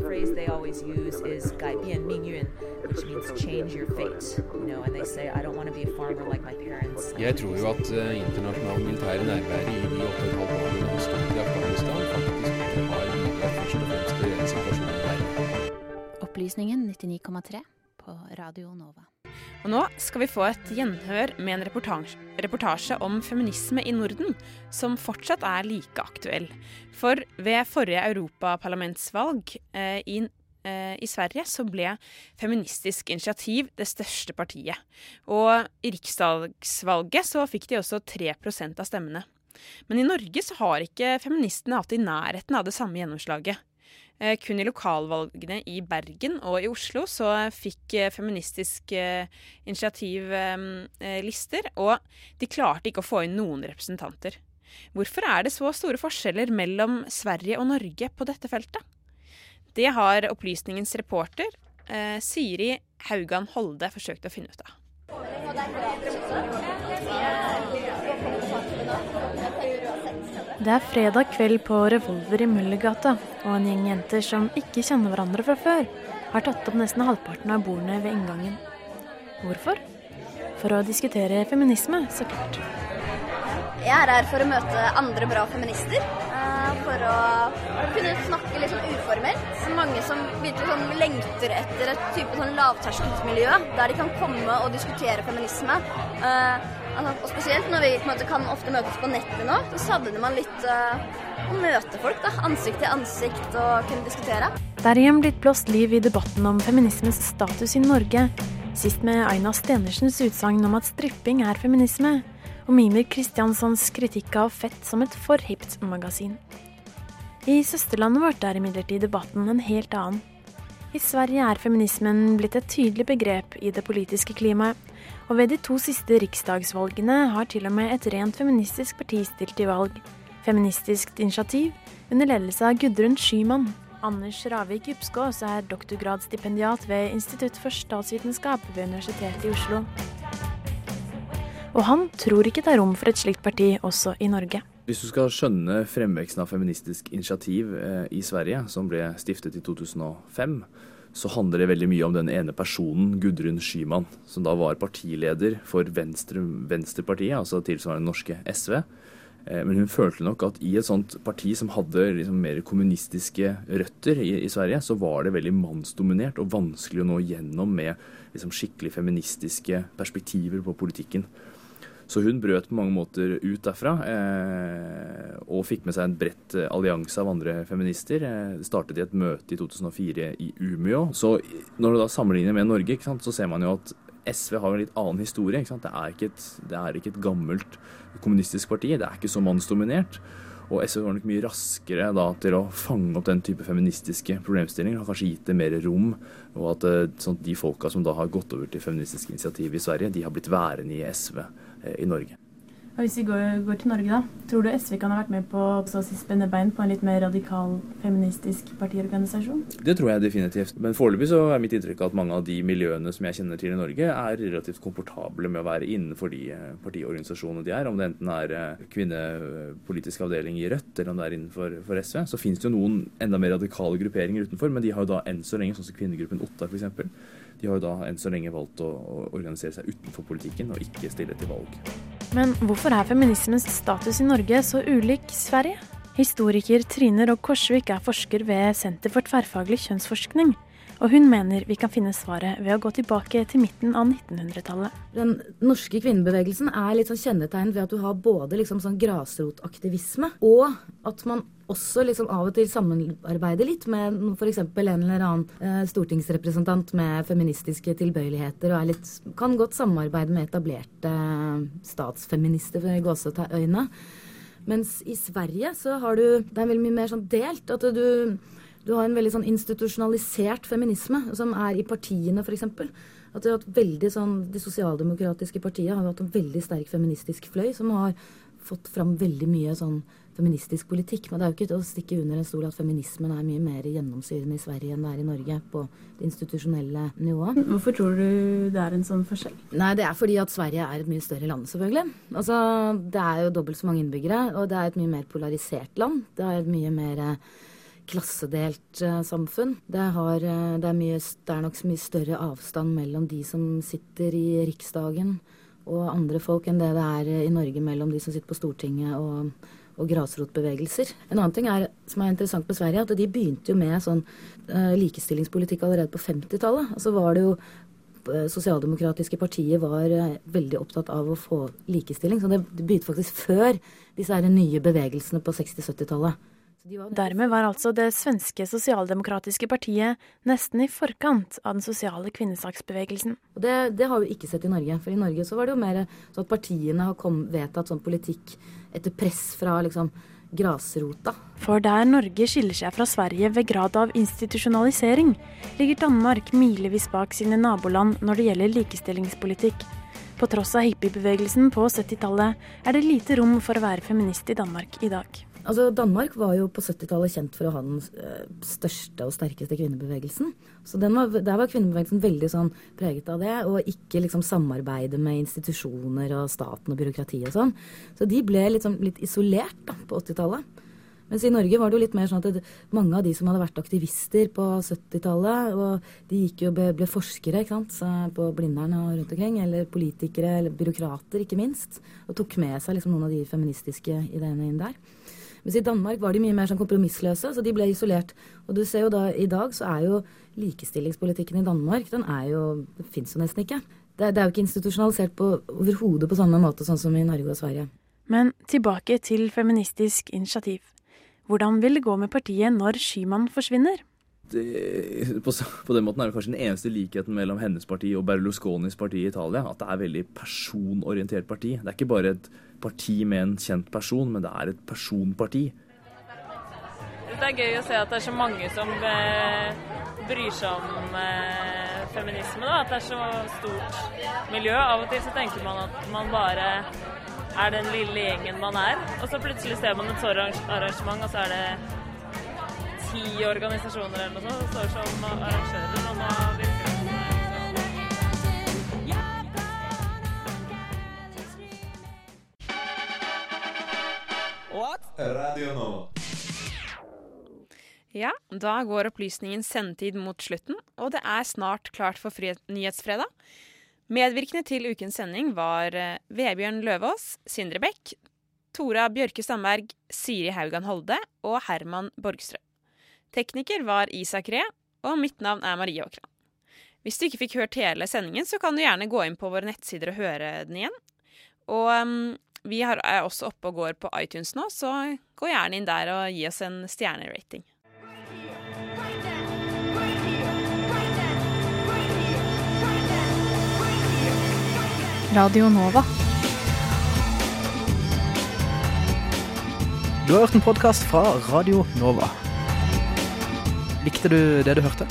phrase they always use is "gai bian ming yun," which means change your fate. You know, and they say, "I don't want to be a farmer like my parents." Jeg tror jo at uh, internasjonal militær nærvære i de åtte og et halvt årene i Afghanistan, faktisk har bidratt første og fremste til situasjonen der. Opplysningen 99,3 på Radio Nova. Og nå skal vi få et gjenhør med en reportasje, reportasje, om feminisme i Norden, som fortsatt er like aktuell. For ved forrige europaparlamentsvalg eh, i, eh, i Sverige så ble Feministisk initiativ det største partiet. Og i riksdagsvalget så fikk de også 3% av stemmene. Men i Norge så har ikke feministene hatt i nærheten av det samme gjennomslaget. Eh, kun i lokalvalgene i Bergen og i Oslo så fikk eh, Feministisk eh, initiativ lister, og de klarte ikke å få inn noen representanter. Hvorfor er det så store forskjeller mellom Sverige og Norge på dette feltet? Det har Opplysningens reporter Siri Haugan Holde forsøkt å finne ut av. Det er fredag kveld på Revolver i Møllergata, og en gjeng jenter som ikke kjenner hverandre fra før, har tatt opp nesten halvparten av bordene ved inngangen. Hvorfor? For å diskutere feminisme, så klart. Jeg er her for å møte andre bra feminister. Eh, for å kunne snakke litt sånn uformelt. Mange som virkelig sånn lengter etter et type sånn lavterskelmiljø der de kan komme og diskutere feminisme. Altså, og spesielt når vi måte, kan ofte møtes på nettet nå, så savner man litt uh, å møte folk. da, Ansikt til ansikt og kunne diskutere. Det er igjen blitt blåst liv i debatten om feminismens status i Norge. Sist med Aina Stenersens utsagn om at stripping er feminisme, og Mimir Kristianssons kritikk av Fett som et for hipt magasin. I søsterlandet vårt er imidlertid debatten en helt annen. I Sverige er feminismen blitt et tydelig begrep i det politiske klimaet og ved de to siste riksdagsvalgene har til og med et rent feministisk parti stilt i valg. Feministisk initiativ under ledelse av Gudrun Skymann. Anders Ravik Upskås er doktorgradsstipendiat ved Institutt for statsvitenskap ved Universitetet i Oslo. Og han tror ikke det er rom for et slikt parti også i Norge. Hvis du skal skjønne fremveksten av Feministisk initiativ eh, i Sverige, som ble stiftet i 2005, så handler det veldig mye om den ene personen, Gudrun Schyman, som da var partileder for Venstre, Venstrepartiet, altså tilsvarende norske SV. Eh, men hun følte nok at i et sånt parti som hadde liksom mer kommunistiske røtter i, i, Sverige, så var det veldig mannsdominert og vanskelig å nå gjennom med liksom skikkelig feministiske perspektiver på politikken. Så hun brøt på mange måter ut derfra, eh, og fikk med seg en bredt eh, allianse av andre feminister. Eh, startet i et møte i 2004 i Umeå. Så når du da sammenligner med Norge, sant, så ser man jo at SV har en litt annen historie. Det er, et, det, er ikke et, gammelt kommunistisk parti. Det er ikke så mannsdominert. Og SV var nok mye raskere da til å fange opp den type feministiske problemstillinger. Har kanskje gitt det mer rom. Og at eh, sånn, de folka som da har gått over til feministiske initiativ i Sverige, de har blitt værende i SV. Eh, i Norge. Og Hvis vi går, går, til Norge, da. Tror du SV kan ha vært med på å spenne bein på en litt mer radikal feministisk partiorganisasjon? Det tror jeg definitivt. Men foreløpig så er mitt inntrykk at mange av de miljøene som jeg kjenner til i Norge, er relativt komfortable med å være innenfor de eh, partiorganisasjonene de er. Om det enten er eh, kvinnepolitisk avdeling i Rødt, eller om det er innenfor SV. Så finnes det jo noen enda mer radikale grupperinger utenfor, men de har jo da enn så lenge, sånn som kvinnegruppen Ottar f.eks de har jo da enn så lenge valgt å, å organisere seg utenfor politikken og ikke stille til valg. Men hvorfor er feminismens status i Norge så ulik Sverige? Historiker Trine Rogg Korsvik er forsker ved Senter for tverrfaglig kjønnsforskning. Og hun mener vi kan finne svaret ved å gå tilbake til midten av 1900-tallet. Den norske kvinnebevegelsen er litt sånn kjennetegnet ved at du har både liksom sånn grasrotaktivisme, og at man også liksom av og til samarbeider litt med f.eks. en eller annen eh, stortingsrepresentant med feministiske tilbøyeligheter, og litt, kan godt samarbeide med etablerte statsfeminister, for gåseøyne. Mens i Sverige så har du Det er veldig mye mer sånn delt. At du, du har en veldig sånn institusjonalisert feminisme som er i partiene, f.eks. At det har hatt veldig sånn, De sosialdemokratiske partiene har hatt en veldig sterk feministisk fløy som har fått fram veldig mye sånn feministisk politikk. Men det er jo ikke til å stikke under en stol at feminismen er mye mer gjennomsyrende i Sverige enn det er i Norge på det institusjonelle nivået. Hvorfor tror du det er en sånn forskjell? Nei, det er fordi at Sverige er et mye større land, selvfølgelig. Altså, det er jo dobbelt så mange innbyggere, og det er et mye mer polarisert land. Det er et mye mer eh, klassedelt uh, samfunn. Det, har, uh, det, er mye, det, er nok mye større avstand mellom de som sitter i Riksdagen og andre folk, enn det det er i Norge mellom de som sitter på Stortinget og og grasrotbevegelser. En annen ting er, som er interessant med Sverige, at de begynte jo med sånn uh, likestillingspolitikk allerede på 50-tallet. Altså var det jo Sosialdemokratiske partiet var veldig opptatt av å få likestilling. Så det begynte faktisk før disse her nye bevegelsene på 60-70-tallet. Dermed var altså det svenske sosialdemokratiske partiet nesten i forkant av den sosiale kvinnesaksbevegelsen. Det, det, har vi ikke sett i Norge. For i Norge så var det jo mer sånn at partiene har kom, vedtatt sånn politikk etter press fra liksom grasrota. For der Norge skiller seg fra Sverige ved grad av institusjonalisering, ligger Danmark milevis bak sine naboland når det gjelder likestillingspolitikk. På tross av hippiebevegelsen på 70-tallet er det lite rom for å være feminist i Danmark i dag. Altså, Danmark var jo på 70-tallet kjent for å ha den eh, største og sterkeste kvinnebevegelsen. Så var, Der var kvinnebevegelsen veldig sånn preget av det, og ikke liksom samarbeide med institusjoner og staten og byråkrati og sånn. Så de ble liksom litt isolert da, på 80-tallet. Mens i Norge var det jo litt mer sånn at det, mange av de som hadde vært aktivister på 70-tallet, og de gikk jo ble, ble forskere ikke sant, på Blindern og rundt omkring, eller politikere eller byråkrater, ikke minst, og tok med seg liksom noen av de feministiske ideene inn der. Mens i Danmark var de mye mer sånn kompromissløse, så de ble isolert. Og du ser jo da, i dag så er jo likestillingspolitikken i Danmark, den er jo Det fins jo nesten ikke. Det, det, er jo ikke institusjonalisert på overhodet på samme måte sånn som i Norge og Sverige. Men tilbake til Feministisk initiativ. Hvordan vil det gå med partiet når Skymann forsvinner? Det, på, på, den måten er det kanskje den eneste likheten mellom hennes parti og Berlusconis parti i Italia. At det er et veldig personorientert parti. Det er ikke bare et parti med en kjent person, men det er et personparti. Det er gøy å se at det er så mange som eh, bryr seg om eh, feminisme. Da. At det er så stort miljø. Av og til så tenker man at man bare er den lille gjengen man er. Og så plutselig ser man et sånt arrangement, og så er det ti organisasjoner eller noe sånt som står som arrangører. Radio nå. Ja, da går opplysningens sendetid mot slutten, og det er snart klart for Nyhetsfredag. Medvirkende til ukens sending var eh, Vebjørn Løvaas, Sindre Bech, Tora Bjørke Stamberg, Siri Haugan Holde og Herman Borgstrø. Tekniker var Isak Ree, og mitt navn er Marie Åkran. Hvis du ikke fikk hørt hele sendingen, så kan du gjerne gå inn på våre nettsider og høre den igjen. Og um, vi er også oppe og går på iTunes nå, så gå gjerne inn der og gi oss en stjernerating. Radio Nova. Du har hørt en podkast fra Radio Nova. Likte du det du hørte?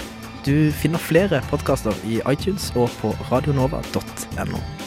Du finner flere podkaster i iTunes og på radionova.no.